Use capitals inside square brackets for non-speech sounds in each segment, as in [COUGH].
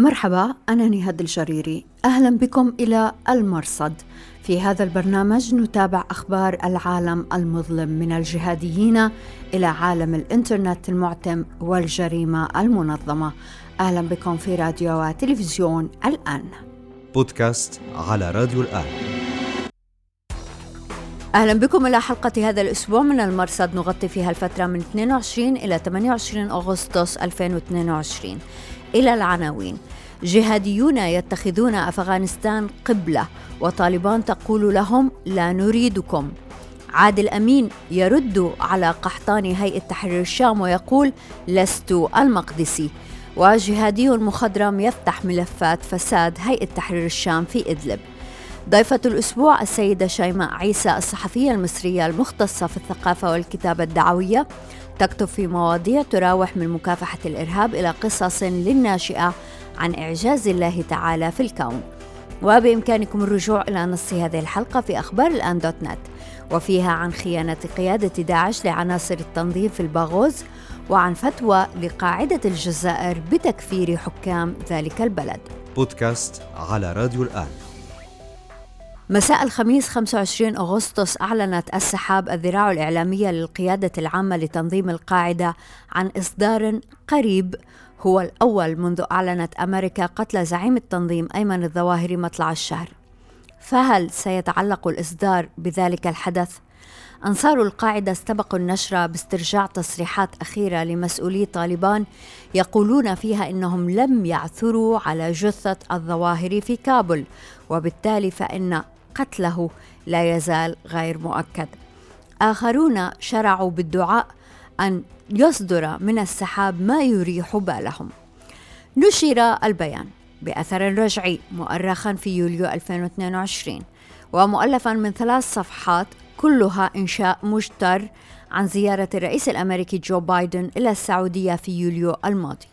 مرحبا أنا نهاد الجريري. أهلا بكم إلى المرصد. في هذا البرنامج نتابع أخبار العالم المظلم من الجهاديين إلى عالم الإنترنت المعتم والجريمة المنظمة. أهلا بكم في راديو وتلفزيون الآن. بودكاست على راديو الآن. أهلا بكم إلى حلقة هذا الأسبوع من المرصد. نغطي فيها الفترة من 22 إلى 28 أغسطس 2022 إلى العناوين. جهاديون يتخذون أفغانستان قبلة وطالبان تقول لهم لا نريدكم. عادل أمين يرد على قحطان هيئة تحرير الشام ويقول لست المقدسي. وجهادي مخضرم يفتح ملفات فساد هيئة تحرير الشام في إدلب. ضيفة الأسبوع السيدة شيماء عيسى الصحفية المصرية المختصة في الثقافة والكتابة الدعوية. تكتب في مواضيع تراوح من مكافحة الإرهاب إلى قصص للناشئة عن إعجاز الله تعالى في الكون. وبإمكانكم الرجوع إلى نص هذه الحلقة في أخبار الآن دوت نت وفيها عن خيانة قيادة داعش لعناصر التنظيم في الباغوز وعن فتوى لقاعدة الجزائر بتكفير حكام ذلك البلد. بودكاست على راديو الآن. مساء الخميس 25 أغسطس أعلنت السحاب الذراع الإعلامية للقيادة العامة لتنظيم القاعدة عن إصدار قريب هو الأول منذ أعلنت أمريكا قتل زعيم التنظيم أيمن الظواهري مطلع الشهر فهل سيتعلق الإصدار بذلك الحدث؟ أنصار القاعدة استبقوا النشرة باسترجاع تصريحات أخيرة لمسؤولي طالبان يقولون فيها إنهم لم يعثروا على جثة الظواهري في كابل وبالتالي فإن قتله لا يزال غير مؤكد. آخرون شرعوا بالدعاء أن يصدر من السحاب ما يريح بالهم. نشر البيان بأثر رجعي مؤرخا في يوليو 2022 ومؤلفا من ثلاث صفحات كلها إنشاء مجتر عن زيارة الرئيس الأمريكي جو بايدن إلى السعودية في يوليو الماضي.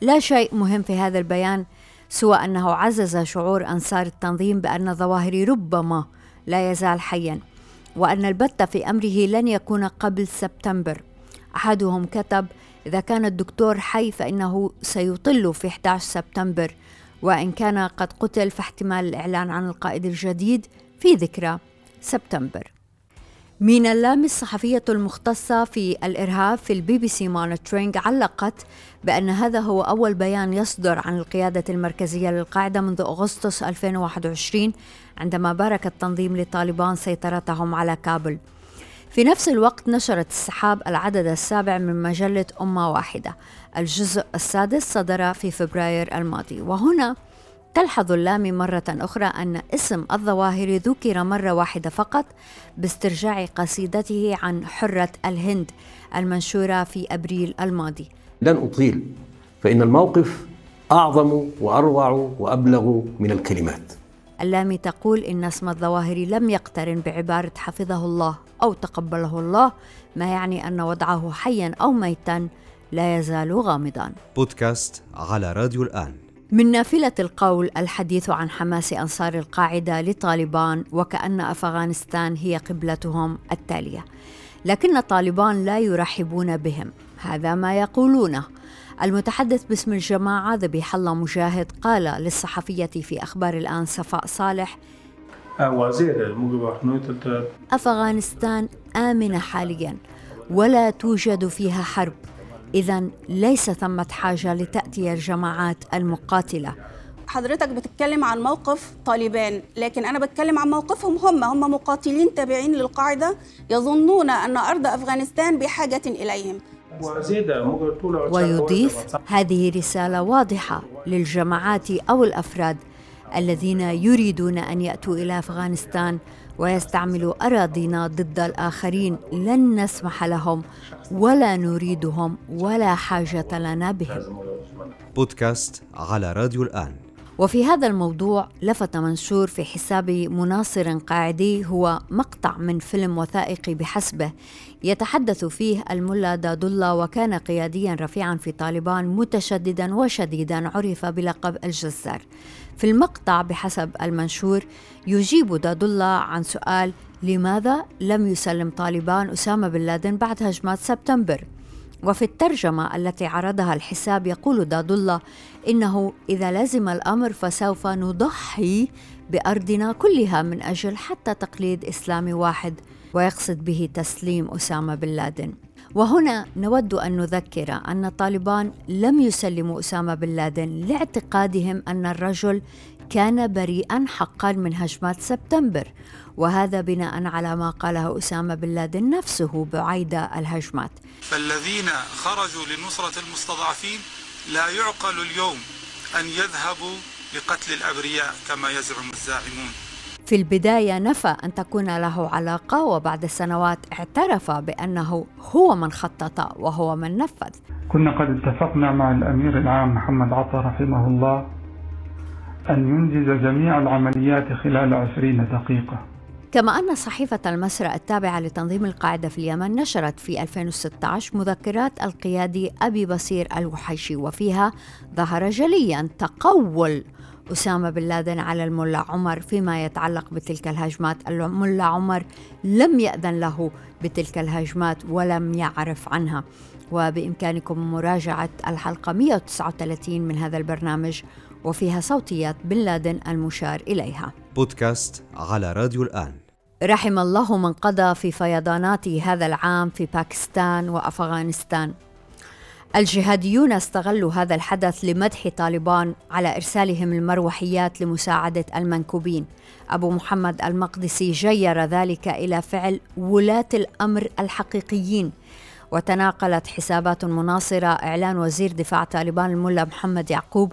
لا شيء مهم في هذا البيان سوى أنه عزز شعور أنصار التنظيم بأن ظواهري ربما لا يزال حيا وأن البت في أمره لن يكون قبل سبتمبر. أحدهم كتب إذا كان الدكتور حي فإنه سيطل في 11 سبتمبر وإن كان قد قتل فاحتمال الإعلان عن القائد الجديد في ذكرى سبتمبر. مينا اللامي الصحفية المختصة في الإرهاب في ال BBC Monitoring علقت بأن هذا هو أول بيان يصدر عن القيادة المركزية للقاعدة منذ أغسطس 2021 عندما بارك التنظيم لطالبان سيطرتهم على كابل. في نفس الوقت نشرت السحاب العدد السابع من مجلة أمة واحدة. الجزء السادس صدر في فبراير الماضي. وهنا تلحظ اللامي مرة أخرى أن اسم الظواهر ذكر مرة واحدة فقط باسترجاع قصيدته عن حرة الهند المنشورة في أبريل الماضي. لن أطيل فإن الموقف أعظم وأروع وأبلغ من الكلمات. اللامي تقول إن اسم الظواهر لم يقترن بعبارة حفظه الله أو تقبله الله ما يعني أن وضعه حيا أو ميتا لا يزال غامضا. بودكاست على راديو الآن. من نافلة القول الحديث عن حماس أنصار القاعدة لطالبان وكأن أفغانستان هي قبلتهم التالية لكن طالبان لا يرحبون بهم هذا ما يقولونه. المتحدث باسم الجماعة ذبيح الله مجاهد قال للصحفية في أخبار الآن صفاء صالح أفغانستان آمنة حاليا ولا توجد فيها حرب. إذا ليس ثمة حاجة لتأتي الجماعات المقاتلة. حضرتك بتتكلم عن موقف طالبان لكن أنا بتكلم عن موقفهم هم. هم مقاتلين تابعين للقاعدة يظنون أن أرض أفغانستان بحاجة إليهم. ويضيف هذه رسالة واضحة للجماعات أو الأفراد الذين يريدون أن يأتوا إلى أفغانستان ويستعملوا أراضينا ضد الآخرين. لن نسمح لهم. ولا نريدهم ولا حاجة لنا بهم بودكاست على راديو الآن. وفي هذا الموضوع لفت منشور في حساب مناصر قاعدي هو مقطع من فيلم وثائقي بحسبه يتحدث فيه الملا دادولا وكان قياديا رفيعا في طالبان متشددا وشديدا عرف بلقب الجزار. في المقطع بحسب المنشور يجيب دادولا عن سؤال لماذا لم يسلم طالبان أسامة بن لادن بعد هجمات سبتمبر؟ وفي الترجمة التي عرضها الحساب يقول داد الله إنه إذا لزم الأمر فسوف نضحي بأرضنا كلها من أجل حتى تقليد إسلامي واحد ويقصد به تسليم أسامة بن لادن. وهنا نود أن نذكر أن طالبان لم يسلموا أسامة بن لادن لاعتقادهم أن الرجل كان بريئا حقا من هجمات سبتمبر. وهذا بناء على ما قاله أسامة بن لادن نفسه بعيد الهجمات. فالذين خرجوا لنصرة المستضعفين لا يعقل اليوم أن يذهبوا لقتل الأبرياء كما يزعم الزاعمون. في البداية نفى أن تكون له علاقة وبعد سنوات اعترف بأنه هو من خطط وهو من نفذ. كنا قد اتفقنا مع الأمير العام محمد عطا رحمه الله أن ينجز جميع العمليات خلال عشرين دقيقة. كما أن صحيفة المسرى التابعة لتنظيم القاعدة في اليمن نشرت في 2016 مذكرات القيادي أبي بصير الوحيشي وفيها ظهر جليا تقول أسامة بن لادن على الملا عمر فيما يتعلق بتلك الهجمات. الملا عمر لم يأذن له بتلك الهجمات ولم يعرف عنها. وبإمكانكم مراجعة الحلقة 139 من هذا البرنامج وفيها صوتيات بن لادن المشار إليها بودكاست على راديو الآن رحم الله من قضى في فيضانات هذا العام في باكستان وأفغانستان الجهاديون استغلوا هذا الحدث لمدح طالبان على إرسالهم المروحيات لمساعدة المنكوبين. أبو محمد المقدسي جير ذلك إلى فعل ولاة الأمر الحقيقيين. وتناقلت حسابات مناصرة إعلان وزير دفاع طالبان الملا محمد يعقوب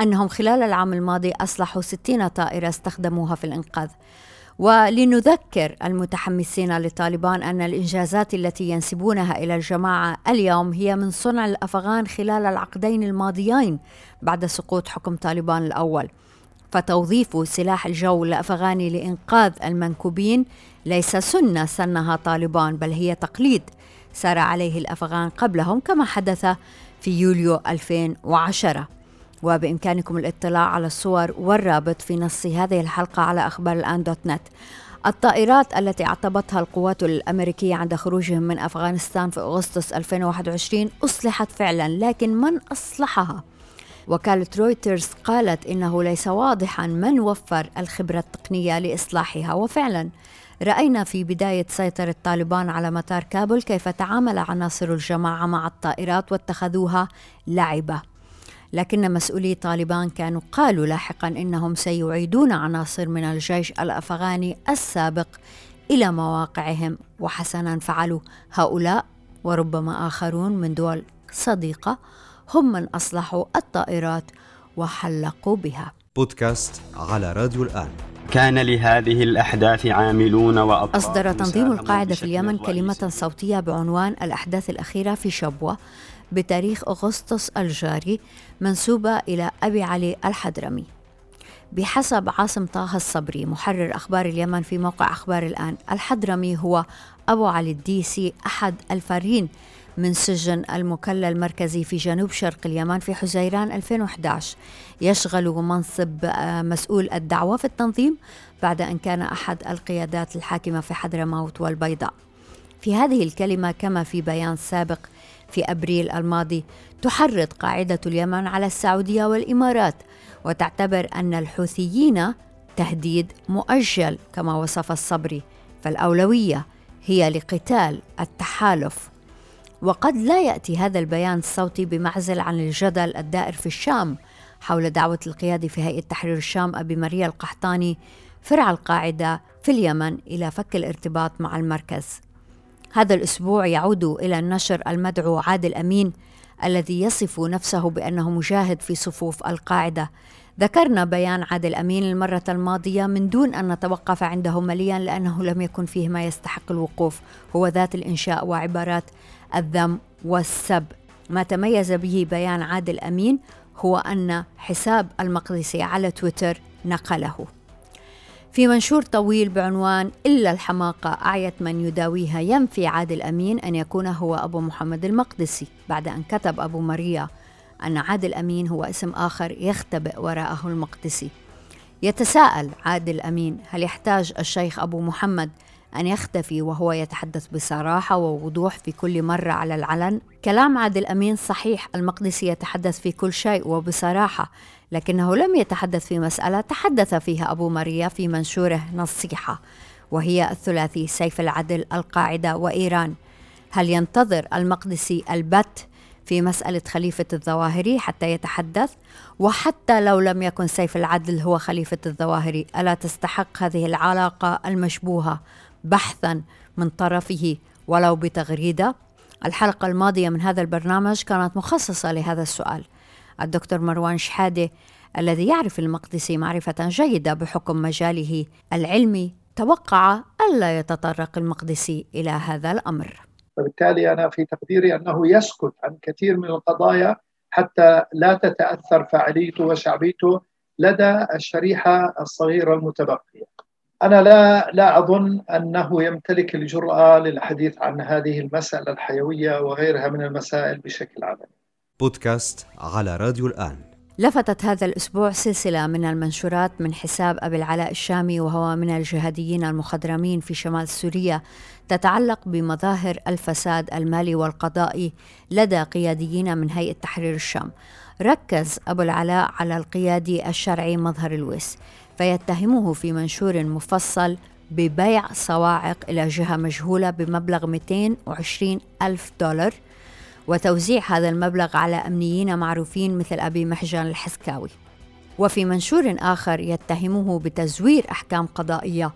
أنهم خلال العام الماضي أصلحوا 60 طائرة استخدموها في الإنقاذ. ولنذكر المتحمسين لطالبان أن الإنجازات التي ينسبونها إلى الجماعة اليوم هي من صنع الأفغان خلال العقدين الماضيين بعد سقوط حكم طالبان الأول. فتوظيف سلاح الجو الأفغاني لإنقاذ المنكوبين ليس سنة سنها طالبان بل هي تقليد سار عليه الأفغان قبلهم كما حدث في يوليو 2010. وبإمكانكم الاطلاع على الصور والرابط في نص هذه الحلقة على أخبار الآن دوت نت. الطائرات التي اعتبتها القوات الأمريكية عند خروجهم من أفغانستان في أغسطس 2021 أصلحت فعلا لكن من أصلحها؟ وكالة رويترز قالت إنه ليس واضحا من وفر الخبرة التقنية لإصلاحها. وفعلا رأينا في بداية سيطرة طالبان على مطار كابول كيف تعامل عناصر الجماعة مع الطائرات واتخذوها لعبة. لكن مسؤولي طالبان كانوا قالوا لاحقا إنهم سيعيدون عناصر من الجيش الأفغاني السابق إلى مواقعهم وحسنا فعلوا هؤلاء وربما آخرون من دول صديقة هم من أصلحوا الطائرات وحلقوا بها. بودكاست على راديو الآن. كان لهذه الأحداث عاملون وأبطال أصدر تنظيم القاعدة في اليمن كلمة صوتية بعنوان الأحداث الأخيرة في شبوة بتاريخ أغسطس الجاري منسوبة إلى أبي علي الحضرمي. بحسب عاصم طه الصبري محرر أخبار اليمن في موقع أخبار الآن الحضرمي هو أبو علي الديسي أحد الفارين من سجن المكلا المركزي في جنوب شرق اليمن في حزيران 2011 يشغل منصب آه، مسؤول الدعوة في التنظيم بعد أن كان أحد القيادات الحاكمة في حضرموت والبيضاء. في هذه الكلمة كما في بيان سابق في أبريل الماضي تحرض قاعدة اليمن على السعودية والإمارات وتعتبر أن الحوثيين تهديد مؤجل كما وصف الصبري فالأولوية هي لقتال التحالف. وقد لا يأتي هذا البيان الصوتي بمعزل عن الجدل الدائر في الشام حول دعوة القيادي في هيئة تحرير الشام أبي مريا القحطاني فرع القاعدة في اليمن إلى فك الارتباط مع المركز. هذا الأسبوع يعود إلى النشر المدعو عادل أمين الذي يصف نفسه بأنه مجاهد في صفوف القاعدة. ذكرنا بيان عادل أمين المرة الماضية من دون أن نتوقف عنده مليا لأنه لم يكن فيه ما يستحق الوقوف. هو ذات الإنشاء وعبارات الذم والسب. ما تميز به بيان عادل أمين هو أن حساب المقدسي على تويتر نقله. في منشور طويل بعنوان إلا الحماقة أعيت من يداويها ينفي عادل أمين أن يكون هو أبو محمد المقدسي بعد أن كتب أبو ماريا أن عادل أمين هو اسم آخر يختبئ وراءه المقدسي. يتساءل عادل أمين هل يحتاج الشيخ أبو محمد أن يختفي وهو يتحدث بصراحة ووضوح في كل مرة على العلن؟ كلام عادل أمين صحيح المقدسي يتحدث في كل شيء وبصراحة لكنه لم يتحدث في مسألة تحدث فيها أبو ماريا في منشوره نصيحة وهي الثلاثي سيف العدل القاعدة وإيران. هل ينتظر المقدسي البت في مسألة خليفة الظواهري حتى يتحدث؟ وحتى لو لم يكن سيف العدل هو خليفة الظواهري ألا تستحق هذه العلاقة المشبوهة بحثا من طرفه ولو بتغريدة؟ الحلقة الماضية من هذا البرنامج كانت مخصصة لهذا السؤال. الدكتور مروان شحادة الذي يعرف المقدسي معرفة جيدة بحكم مجاله العلمي توقع ألا يتطرق المقدسي إلى هذا الأمر. فبالتالي أنا في تقديري أنه يسكت عن كثير من القضايا حتى لا تتأثر فاعليته وشعبيته لدى الشريحة الصغيرة المتبقية. أنا لا لا أظن أنه يمتلك الجرأة للحديث عن هذه المسألة الحيوية وغيرها من المسائل بشكل عملي. بودكاست على راديو الآن. لفتت هذا الأسبوع سلسلة من المنشورات من حساب أبي العلاء الشامي وهو من الجهاديين المخضرمين في شمال سوريا تتعلق بمظاهر الفساد المالي والقضائي لدى قياديين من هيئة تحرير الشام. ركز أبو العلاء على القيادي الشرعي مظهر الويس فيتهمه في منشور مفصل ببيع صواعق إلى جهة مجهولة بمبلغ 220 ألف دولار وتوزيع هذا المبلغ على أمنيين معروفين مثل أبي محجن الحسكاوي. وفي منشور آخر يتهمه بتزوير أحكام قضائية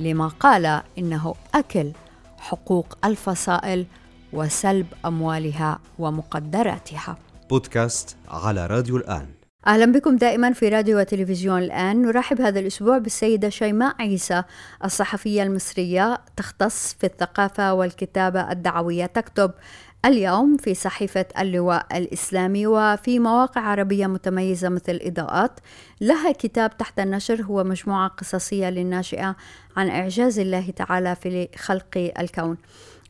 لما قال إنه أكل حقوق الفصائل وسلب أموالها ومقدراتها. بودكاست على راديو الآن. أهلا بكم دائما في راديو وتلفزيون الآن. نرحب هذا الأسبوع بالسيدة شيماء عيسى الصحفية المصرية تختص في الثقافة والكتابة الدعوية تكتب اليوم في صحيفة اللواء الإسلامي وفي مواقع عربية متميزة مثل إضاءات لها كتاب تحت النشر هو مجموعة قصصية للناشئة عن إعجاز الله تعالى في خلق الكون.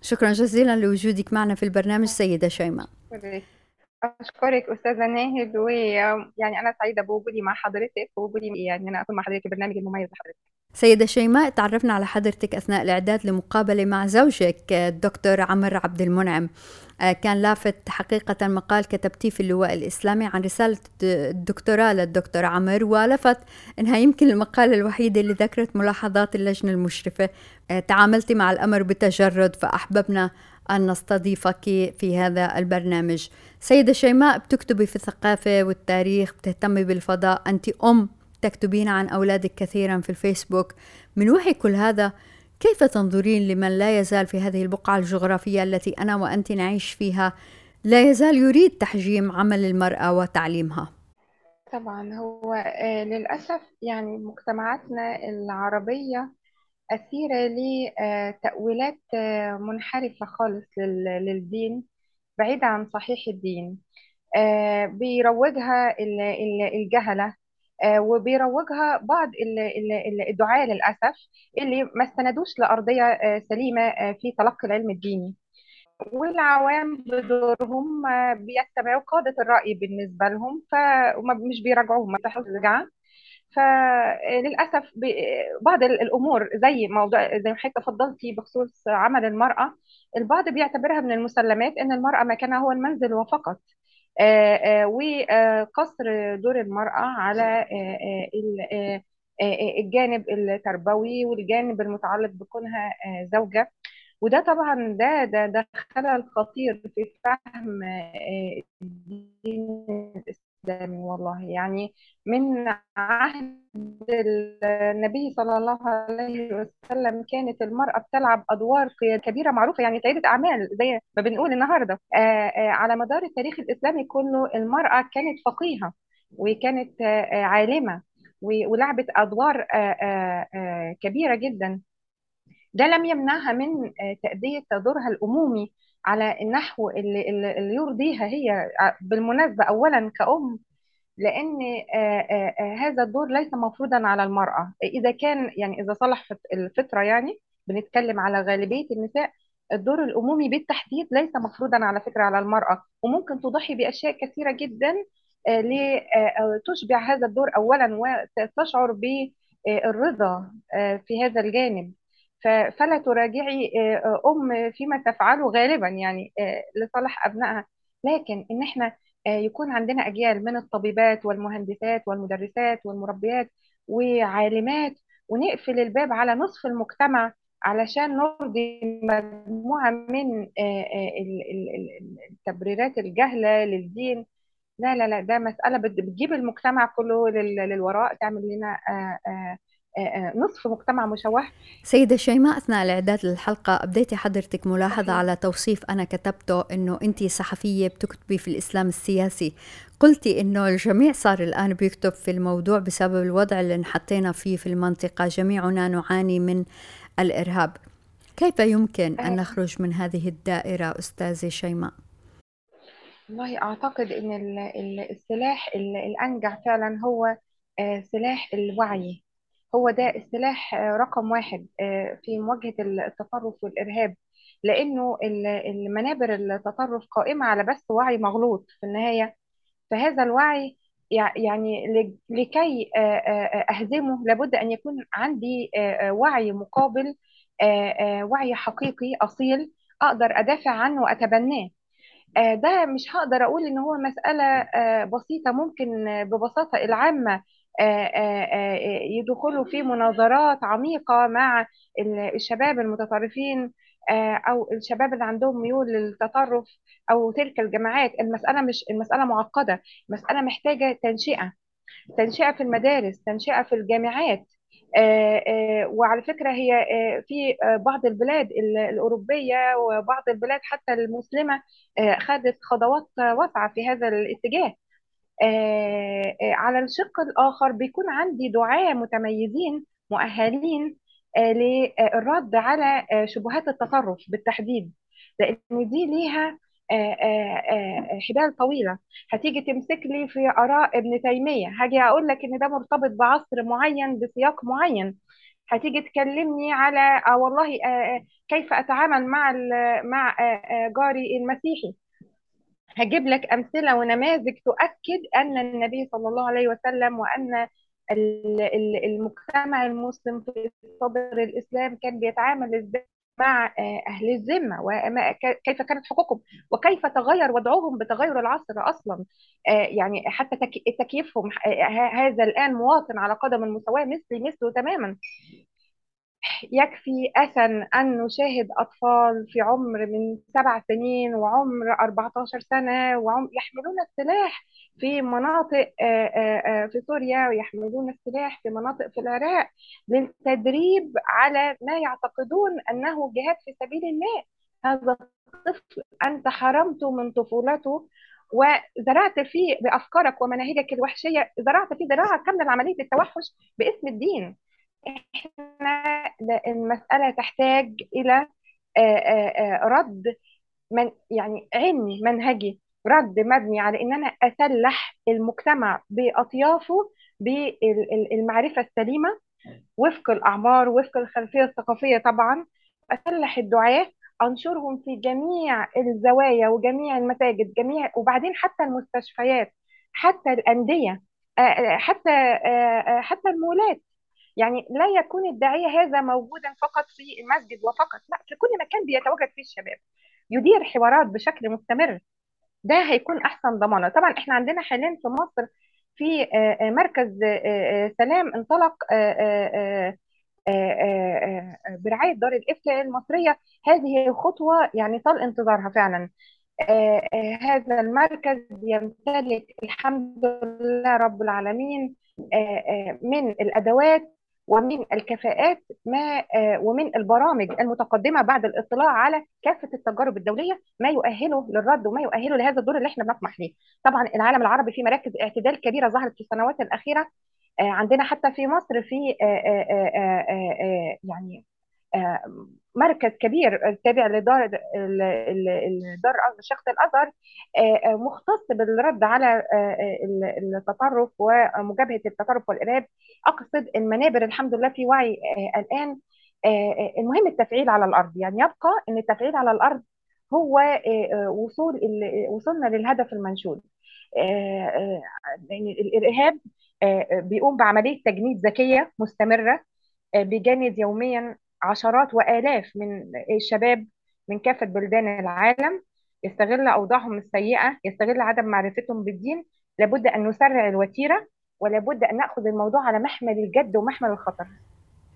شكرا جزيلا لوجودك معنا في البرنامج سيدة شيماء. أشكرك أستاذة ناهد ويعني أنا سعيدة بوجودي مع حضرتك ووجودي يعني أنا أكون مع حضرتك البرنامج المميز لحضرتك. سيدة شيماء تعرفنا على حضرتك أثناء الإعداد لمقابلة مع زوجك الدكتور عمر عبد المنعم. آه، كان لافت حقيقة مقال كتبتيه في اللواء الإسلامي عن رسالة الدكتوراه للدكتور عمر ولفت أنها يمكن المقالة الوحيدة اللي ذكرت ملاحظات اللجنة المشرفة. آه، تعاملت مع الأمر بتجرد فأحببنا أن نستضيفك في هذا البرنامج. سيدة شيماء بتكتبي في الثقافة والتاريخ بتهتمي بالفضاء. أنت أم تكتبين عن أولادك كثيرا في الفيسبوك. من وحي كل هذا كيف تنظرين لمن لا يزال في هذه البقعة الجغرافية التي أنا وأنت نعيش فيها؟ لا يزال يريد تحجيم عمل المرأة وتعليمها. طبعا هو آه، للأسف يعني مجتمعاتنا العربية أسيرة لتأويلات آه، منحرفة خالص للدين بعيدة عن صحيح الدين. آه، بيروجها الجهلة. آه، وبيروجها بعض الدعاة للأسف اللي ما استندوش لأرضية آه، سليمة آه، في تلقي العلم الديني. والعوام بدورهم بيتبعوا قادة الرأي بالنسبة لهم فمش بيراجعوهم ما بتحصل رجعة فللأسف بعض الأمور زي موضوع زي ما حضرتك تفضلتي بخصوص عمل المرأة البعض بيعتبرها من المسلمات أن المرأة مكانها هو المنزل وفقط. آه، آه، وقصر دور المرأة على آه، الجانب التربوي والجانب المتعلق بكونها زوجة. وده طبعا ده ده ده خلل خطير في فهم الدين والله. يعني من عهد النبي صلى الله عليه وسلم كانت المرأة بتلعب أدوار كبيرة معروفة يعني سيدة أعمال زي ما بنقول النهاردة. على مدار التاريخ الإسلامي كله المرأة كانت فقيهة وكانت عالمة ولعبت أدوار كبيرة جدا. ده لم يمنعها من تأدية دورها الأمومي على النحو اللي, اللي يرضيها هي بالمناسبة أولا كأم لأن هذا الدور ليس مفروضا على المرأة. إذا كان يعني إذا صلح الفطرة يعني بنتكلم على غالبية النساء الدور الأمومي بالتحديد ليس مفروضا على فكرة على المرأة. وممكن تضحي بأشياء كثيرة جدا لتشبع هذا الدور أولا وتشعر بالرضا في هذا الجانب. فلا تراجعي آه، آه، أم فيما تفعله غالبا يعني آه، لصالح أبنائها. لكن إن إحنا آه، يكون عندنا أجيال من الطبيبات والمهندسات والمدرسات والمربيات وعالمات ونقفل الباب على نصف المجتمع علشان نرضي مجموعة من ال- ال- ال- التبريرات الجهلة للدين. لا لا لا ده بت- بتجيب المجتمع كله لل- للوراء تعمل لنا نصف مجتمع مشوه سيدة شيماء أثناء الإعداد للحلقة أبديتي حضرتك ملاحظة صحيح. على توصيف أنا كتبته أنه أنت صحفية بتكتبي في الإسلام السياسي قلتي أنه الجميع صار الآن بيكتب في الموضوع بسبب الوضع اللي انحطينا فيه في المنطقة جميعنا نعاني من الإرهاب كيف يمكن أن آه. نخرج من هذه الدائرة أستاذة شيماء؟ والله أعتقد ال- السلاح ال- الأنجع فعلا هو آه، سلاح الوعي هو ده السلاح آه، رقم واحد آه، في مواجهة التطرف والإرهاب لأنه ال- المنابر التطرف قائمة على بس وعي مغلوط في النهاية. فهذا الوعي يع- يعني لكي آه، أهزمه لابد أن يكون عندي وعي مقابل وعي حقيقي أصيل أقدر أدافع عنه وأتبناه. ده مش هقدر أقول إن هو مسألة بسيطة ممكن ببساطة العامة يدخلوا في مناظرات عميقة مع ال- الشباب المتطرفين آه، أو الشباب اللي عندهم ميول للتطرف أو تلك الجماعات. المسألة مش المسألة معقدة المسألة محتاجة تنشئة تنشئة في المدارس تنشئة في الجامعات. آه، آه، وعلى فكرة هي آه، في آه، بعض البلاد ال- الأوروبية وبعض البلاد حتى المسلمة آه، خدت خطوات واسعة في هذا الاتجاه. آه، آه، على الشق الآخر بيكون عندي دعاة متميزين مؤهلين آه، للرد على آه، شبهات التطرف بالتحديد لأن دي ليها آه، آه، آه، حبال طويلة. هتيجي تمسك لي في آراء ابن تيمية هاجي أقول لك إن ده مرتبط بعصر معين بسياق معين. هتيجي تكلمني على آه والله آه آه، كيف أتعامل مع مع آه آه جاري المسيحي؟ هجيب لك أمثلة ونماذج تؤكد أن النبي صلى الله عليه وسلم وأن ال- ال- المجتمع المسلم في صدر الإسلام كان بيتعامل إزاي مع آه، أهل الذمة وكيف كانت حقوقهم وكيف تغير وضعهم بتغير العصر أصلا. آه، يعني حتى تك- تكييفهم آه، هذا الآن مواطن على قدم المساواة مثلي مثله تماما. يكفي أسا أن نشاهد أطفال في عمر من سبع سنين وعمر 14 سنة وعمر يحملون السلاح في مناطق في سوريا ويحملون السلاح في مناطق في العراق للتدريب على ما يعتقدون أنه جهاد في سبيل الله. هذا الطفل أنت حرمته من طفولته وزرعت فيه بأفكارك ومناهجك الوحشية زرعت فيه زراعة كاملة لعملية التوحش باسم الدين. إحنا المسألة تحتاج إلى آه، آه، آه، رد من يعني علمي منهجي رد مبني على إن أنا أسلح المجتمع بأطيافه بالمعرفه السليمة وفق الأعمار وفق الخلفية الثقافية طبعا أسلح الدعاة أنشرهم في جميع الزوايا وجميع المساجد جميع وبعدين حتى المستشفيات حتى الأندية حتى حتى المولات. يعني لا يكون الداعية هذا موجودا فقط في المسجد وفقط. لا في كل مكان بيتواجد فيه الشباب. يدير حوارات بشكل مستمر. ده هيكون أحسن ضمانة. طبعا إحنا عندنا حاليا في مصر في آه، آه، مركز آه، سلام انطلق برعاية دار الإفتاء المصرية. هذه خطوة يعني طال انتظارها فعلا. هذا المركز يمتلك الحمد لله رب العالمين من الأدوات ومن الكفاءات ما آه، ومن البرامج المتقدمة بعد الاطلاع على كافة التجارب الدولية ما يؤهله للرد وما يؤهله لهذا الدور اللي إحنا بنطمح ليه. طبعا العالم العربي في مراكز اعتدال كبيرة ظهرت في السنوات الأخيرة آه، عندنا حتى في مصر في آه، يعني مركز كبير تابع لدار ال- ال- ال- دار شيخة الأزهر آه، آه، مختص بالرد على آه، ال- التطرف ومجابهه التطرف والإرهاب. أقصد المنابر الحمد لله في وعي آه، الآن. آه، آه، المهم التفعيل على الأرض. يعني يبقى إن التفعيل على الأرض هو آه، آه، وصول وصلنا للهدف المنشود. آه، آه، يعني الإرهاب آه، آه، بيقوم بعملية تجنيد ذكية مستمرة آه، بيجند يوميا عشرات وآلاف من الشباب من كافة بلدان العالم يستغل أوضاعهم السيئة يستغل عدم معرفتهم بالدين لابد أن نسرع الوتيرة ولابد أن نأخذ الموضوع على محمل الجد ومحمل الخطر.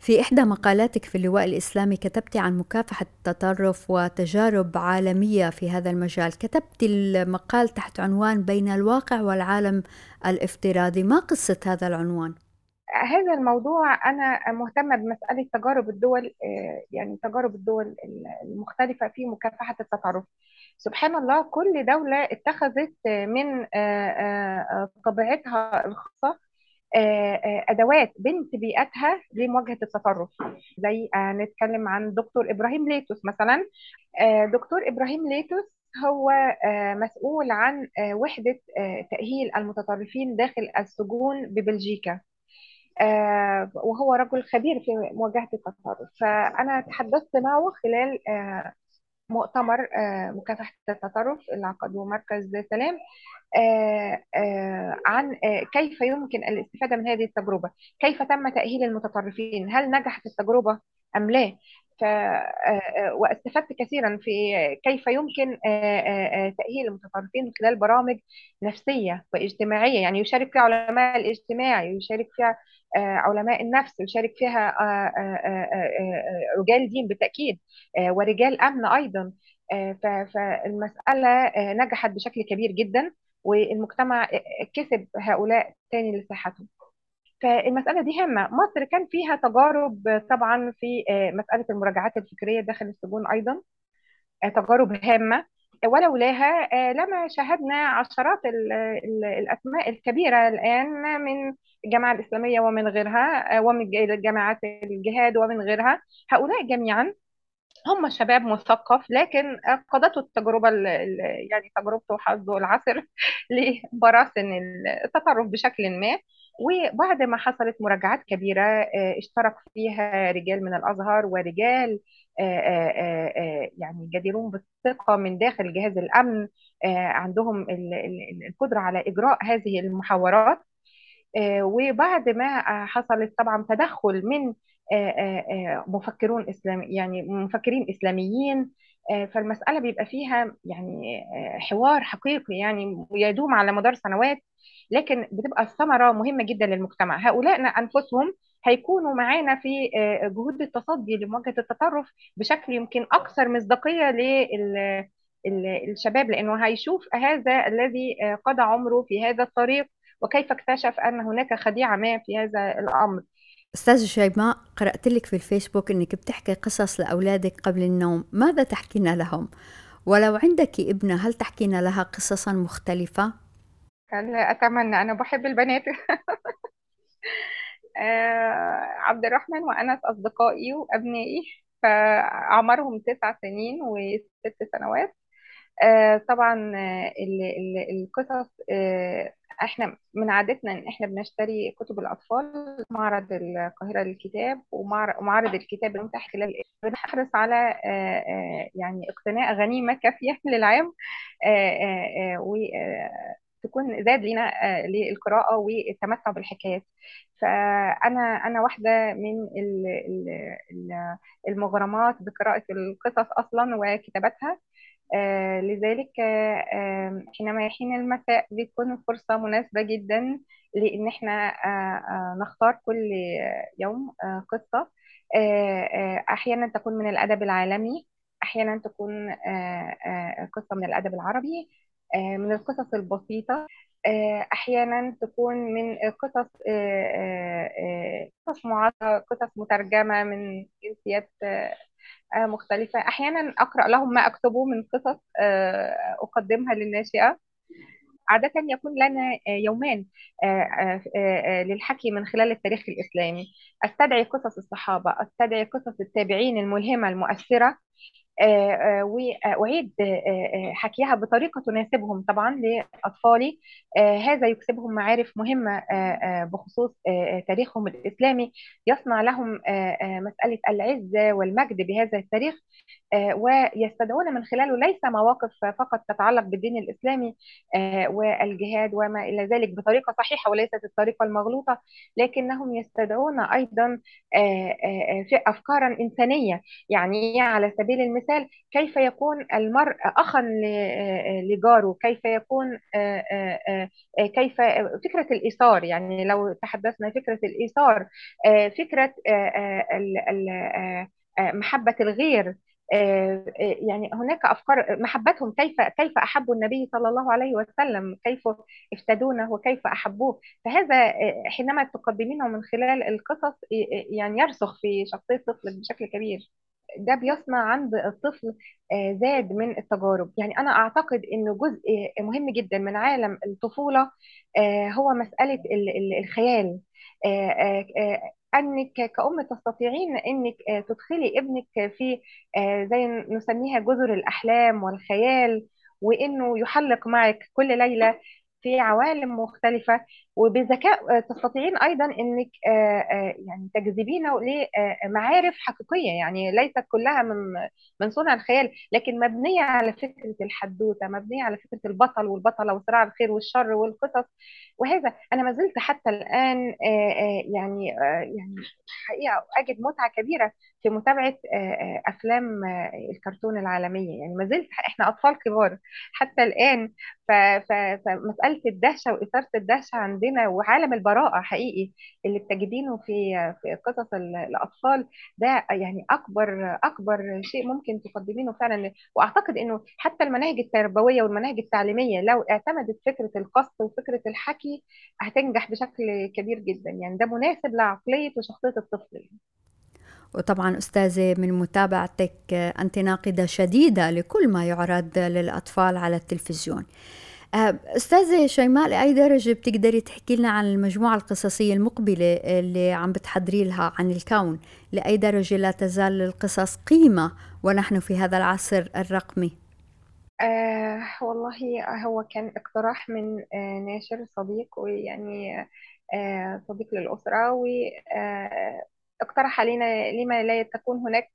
في إحدى مقالاتك في اللواء الإسلامي كتبت عن مكافحة التطرف وتجارب عالمية في هذا المجال. كتبت المقال تحت عنوان بين الواقع والعالم الافتراضي ما قصة هذا العنوان؟ هذا الموضوع أنا مهتمة بمسألة تجارب الدول يعني تجارب الدول المختلفة في مكافحة التطرف. سبحان الله كل دولة اتخذت من طبيعتها الخاصة أدوات بنت بيئتها لمواجهة التطرف. زي نتكلم عن دكتور إبراهيم ليتوس مثلا. دكتور إبراهيم ليتوس هو مسؤول عن وحدة تأهيل المتطرفين داخل السجون ببلجيكا. وهو رجل خبير في مواجهة التطرف فأنا تحدثت معه خلال مؤتمر مكافحة التطرف اللي عقده مركز سلام عن كيف يمكن الاستفادة من هذه التجربة؟ كيف تم تأهيل المتطرفين؟ هل نجحت التجربة أم لا؟ ف... واستفدت كثيرا في كيف يمكن تأهيل المتطرفين من خلال برامج نفسية واجتماعية. يعني يشارك فيها علماء الاجتماع يشارك فيها علماء النفس يشارك فيها رجال دين بالتأكيد ورجال أمن أيضا. فالمسألة نجحت بشكل كبير جدا والمجتمع كسب هؤلاء تاني لصحتهم. فالمسألة دي هامة. مصر كان فيها تجارب طبعا في مسألة المراجعات الفكرية داخل السجون أيضا تجارب هامة. ولولاها لما شاهدنا عشرات الأسماء الكبيرة الآن من الجامعة الإسلامية ومن غيرها ومن جامعات الجهاد ومن غيرها. هؤلاء جميعا هم شباب مثقف لكن قضته التجربة يعني تجربته وحظه العسر [LAUGHS] لبراثن التطرف بشكل ما. وبعد ما حصلت مراجعات كبيرة اشترك فيها رجال من الأزهر ورجال يعني جديرون بالثقة من داخل جهاز الأمن عندهم القدرة على إجراء هذه المحاورات. وبعد ما حصلت طبعا تدخل من مفكرون اسلام يعني مفكرين إسلاميين فالمسألة بيبقى فيها يعني حوار حقيقي يعني يدوم على مدار سنوات لكن بتبقى الثمرة مهمة جدا للمجتمع. هؤلاء أنفسهم هيكونوا معانا في جهود التصدي لمواجهة التطرف بشكل يمكن أكثر مصداقية للشباب لأنه هيشوف هذا الذي قضى عمره في هذا الطريق وكيف اكتشف أن هناك خديعة ما في هذا الأمر أستاذ شيماء قرأت لك في الفيسبوك أنك بتحكي قصص لأولادك قبل النوم ماذا تحكين لهم؟ ولو عندك ابنة هل تحكين لها قصصا مختلفة؟ أتمنى أنا بحب البنات [LAUGHS] عبد الرحمن وأنس أصدقائي وأبنائي فأعمارهم تسع سنين وست سنوات. طبعا القصص إحنا من عادتنا إن إحنا بنشتري كتب الأطفال معرض القاهرة للكتاب ومعرض الكتاب المتاح خلال بنحرص على يعني اقتناء غنيمة كافية [LAUGHS] للعام. وتكون زاد لنا للقراءة والتمتع بالحكايات. فأنا أنا واحدة من المغرمات بقراءة القصص أصلا وكتابتها آه لذلك آه حينما يحين المساء بتكون فرصة مناسبة جدا لأن إحنا آه نختار كل يوم قصة. أحيانا تكون من الأدب العالمي أحيانا تكون قصة من الأدب العربي من القصص البسيطة. أحيانا تكون من قصص قصص معاصرة قصص مترجمة من جنسيات مختلفة. أحيانا أقرأ لهم ما أكتبه من قصص أقدمها للناشئة. عادة يكون لنا يومان للحكي من خلال التاريخ الإسلامي. أستدعي قصص الصحابة أستدعي قصص التابعين الملهمة المؤثرة. وأعيد حكيها بطريقة تناسبهم طبعا لأطفالي. هذا يكسبهم معارف مهمة بخصوص تاريخهم الإسلامي. يصنع لهم مسألة العزة والمجد بهذا التاريخ. ويستدعون من خلاله ليس مواقف فقط تتعلق بالدين الإسلامي والجهاد وما إلى ذلك بطريقة صحيحة وليست الطريقة المغلوطة لكنهم يستدعون أيضا في أفكارا إنسانية. يعني على سبيل المثال كيف يكون المرء أخا لجاره؟ كيف يكون كيف فكرة الإيثار؟ يعني لو تحدثنا فكرة الإيثار فكرة محبة الغير. يعني هناك أفكار محبتهم كيف كيف أحبوا النبي صلى الله عليه وسلم كيف افتدونه وكيف أحبوه. فهذا حينما تقدمينه من خلال القصص يعني يرسخ في شخصية طفلك بشكل كبير. ده بيصنع عند الطفل زاد من التجارب. يعني أنا أعتقد أنه جزء مهم جدا من عالم الطفولة هو مسألة الخيال. أنك كأم تستطيعين إنك تدخلي ابنك في زي نسميها جزر الأحلام والخيال وإنه يحلق معك كل ليلة. في عوالم مختلفة وبذكاء تستطيعين أيضا أنك يعني تجذبينه لمعارف حقيقية يعني ليست كلها من من صنع الخيال لكن مبنية على فكرة الحدوتة مبنية على فكرة البطل والبطلة وصراع الخير والشر والقصص وهذا. أنا ما زلت حتى الآن يعني يعني حقيقة أجد متعة كبيرة في متابعة أفلام الكرتون العالمية. يعني ما زلت إحنا أطفال كبار. حتى الآن فمسألة الدهشة وإثارة الدهشة عندنا وعالم البراءة حقيقي اللي بتجدينه في في قصص الأطفال ده يعني أكبر أكبر شيء ممكن تقدمينه فعلا. وأعتقد إنه حتى المناهج التربوية والمناهج التعليمية لو اعتمدت فكرة القص وفكرة الحكي هتنجح بشكل كبير جدا. يعني ده مناسب لعقلية وشخصية الطفل. وطبعا أستاذة من متابعتك أنت ناقدة شديدة لكل ما يعرض للأطفال على التلفزيون. أستاذة شيماء لأي درجة بتقدري تحكي لنا عن المجموعة القصصية المقبلة اللي عم بتحضري لها عن الكون؟ لأي درجة لا تزال للقصص قيمة ونحن في هذا العصر الرقمي؟ آه والله هو كان اقتراح من آه ناشر صديق ويعني آه صديق للأسرة و آه اقترح علينا لما لا تكون هناك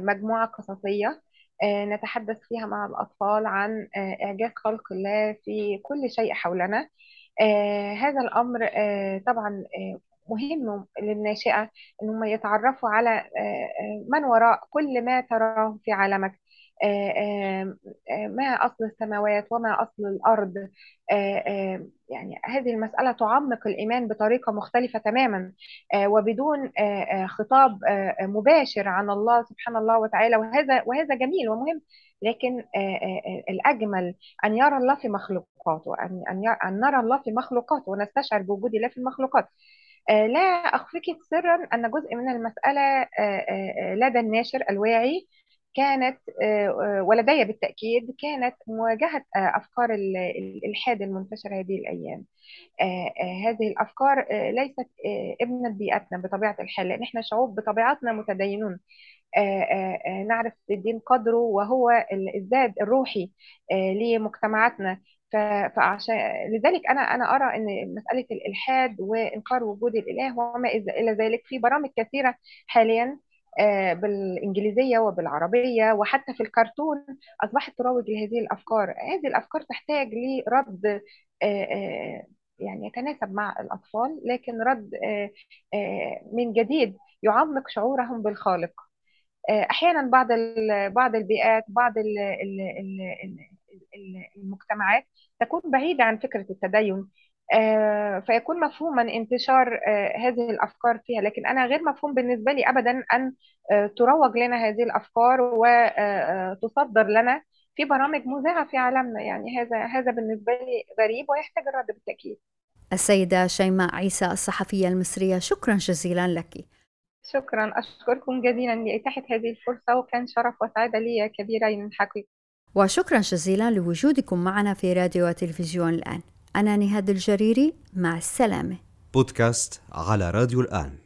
مجموعة قصصية نتحدث فيها مع الأطفال عن إعجاز خلق الله في كل شيء حولنا. هذا الأمر طبعا مهم للناشئة أنهم يتعرفوا على من وراء كل ما تراه في عالمك. ما أصل السماوات وما أصل الأرض. يعني هذه المسألة تعمق الإيمان بطريقة مختلفة تماما وبدون خطاب مباشر عن الله سبحانه الله وتعالى. وهذا وهذا جميل ومهم لكن الأجمل أن يرى الله في مخلوقاته أن نرى الله في مخلوقاته ونستشعر بوجود الله في المخلوقات. لا أخفيك سرا أن جزء من المسألة لدى الناشر الواعي. كانت ولدي بالتأكيد كانت مواجهة أفكار الإلحاد المنتشرة هذه الأيام. هذه الأفكار ليست ابنة بيئتنا بطبيعة الحال لأن إحنا شعوب بطبيعتنا متدينون. نعرف الدين قدره وهو الزاد الروحي لمجتمعاتنا. فعشان لذلك أنا أنا أرى إن مسألة الإلحاد وإنكار وجود الإله وما إلى ذلك في برامج كثيرة حاليا. بالإنجليزية وبالعربية وحتى في الكرتون أصبحت تروج لهذه الأفكار. هذه الأفكار تحتاج لرد يعني يتناسب مع الأطفال لكن رد من جديد يعمق شعورهم بالخالق. أحيانا بعض بعض البيئات بعض المجتمعات تكون بعيدة عن فكرة التدين فيكون مفهوما انتشار هذه الأفكار فيها. لكن أنا غير مفهوم بالنسبة لي ابدا أن تروج لنا هذه الأفكار وتصدر لنا في برامج مذاعه في عالمنا. يعني هذا هذا بالنسبة لي غريب ويحتاج الرد بالتأكيد. السيدة شيماء عيسى الصحفية المصرية شكرا جزيلا لك. شكرا. أشكركم جزيلا لاتاحه هذه الفرصة وكان شرف وسعادة لي كبيرين حقيقه وشكرا جزيلا لوجودكم معنا في راديو وتلفزيون الآن. أنا نهاد الجريري مع السلامة. بودكاست على راديو الآن.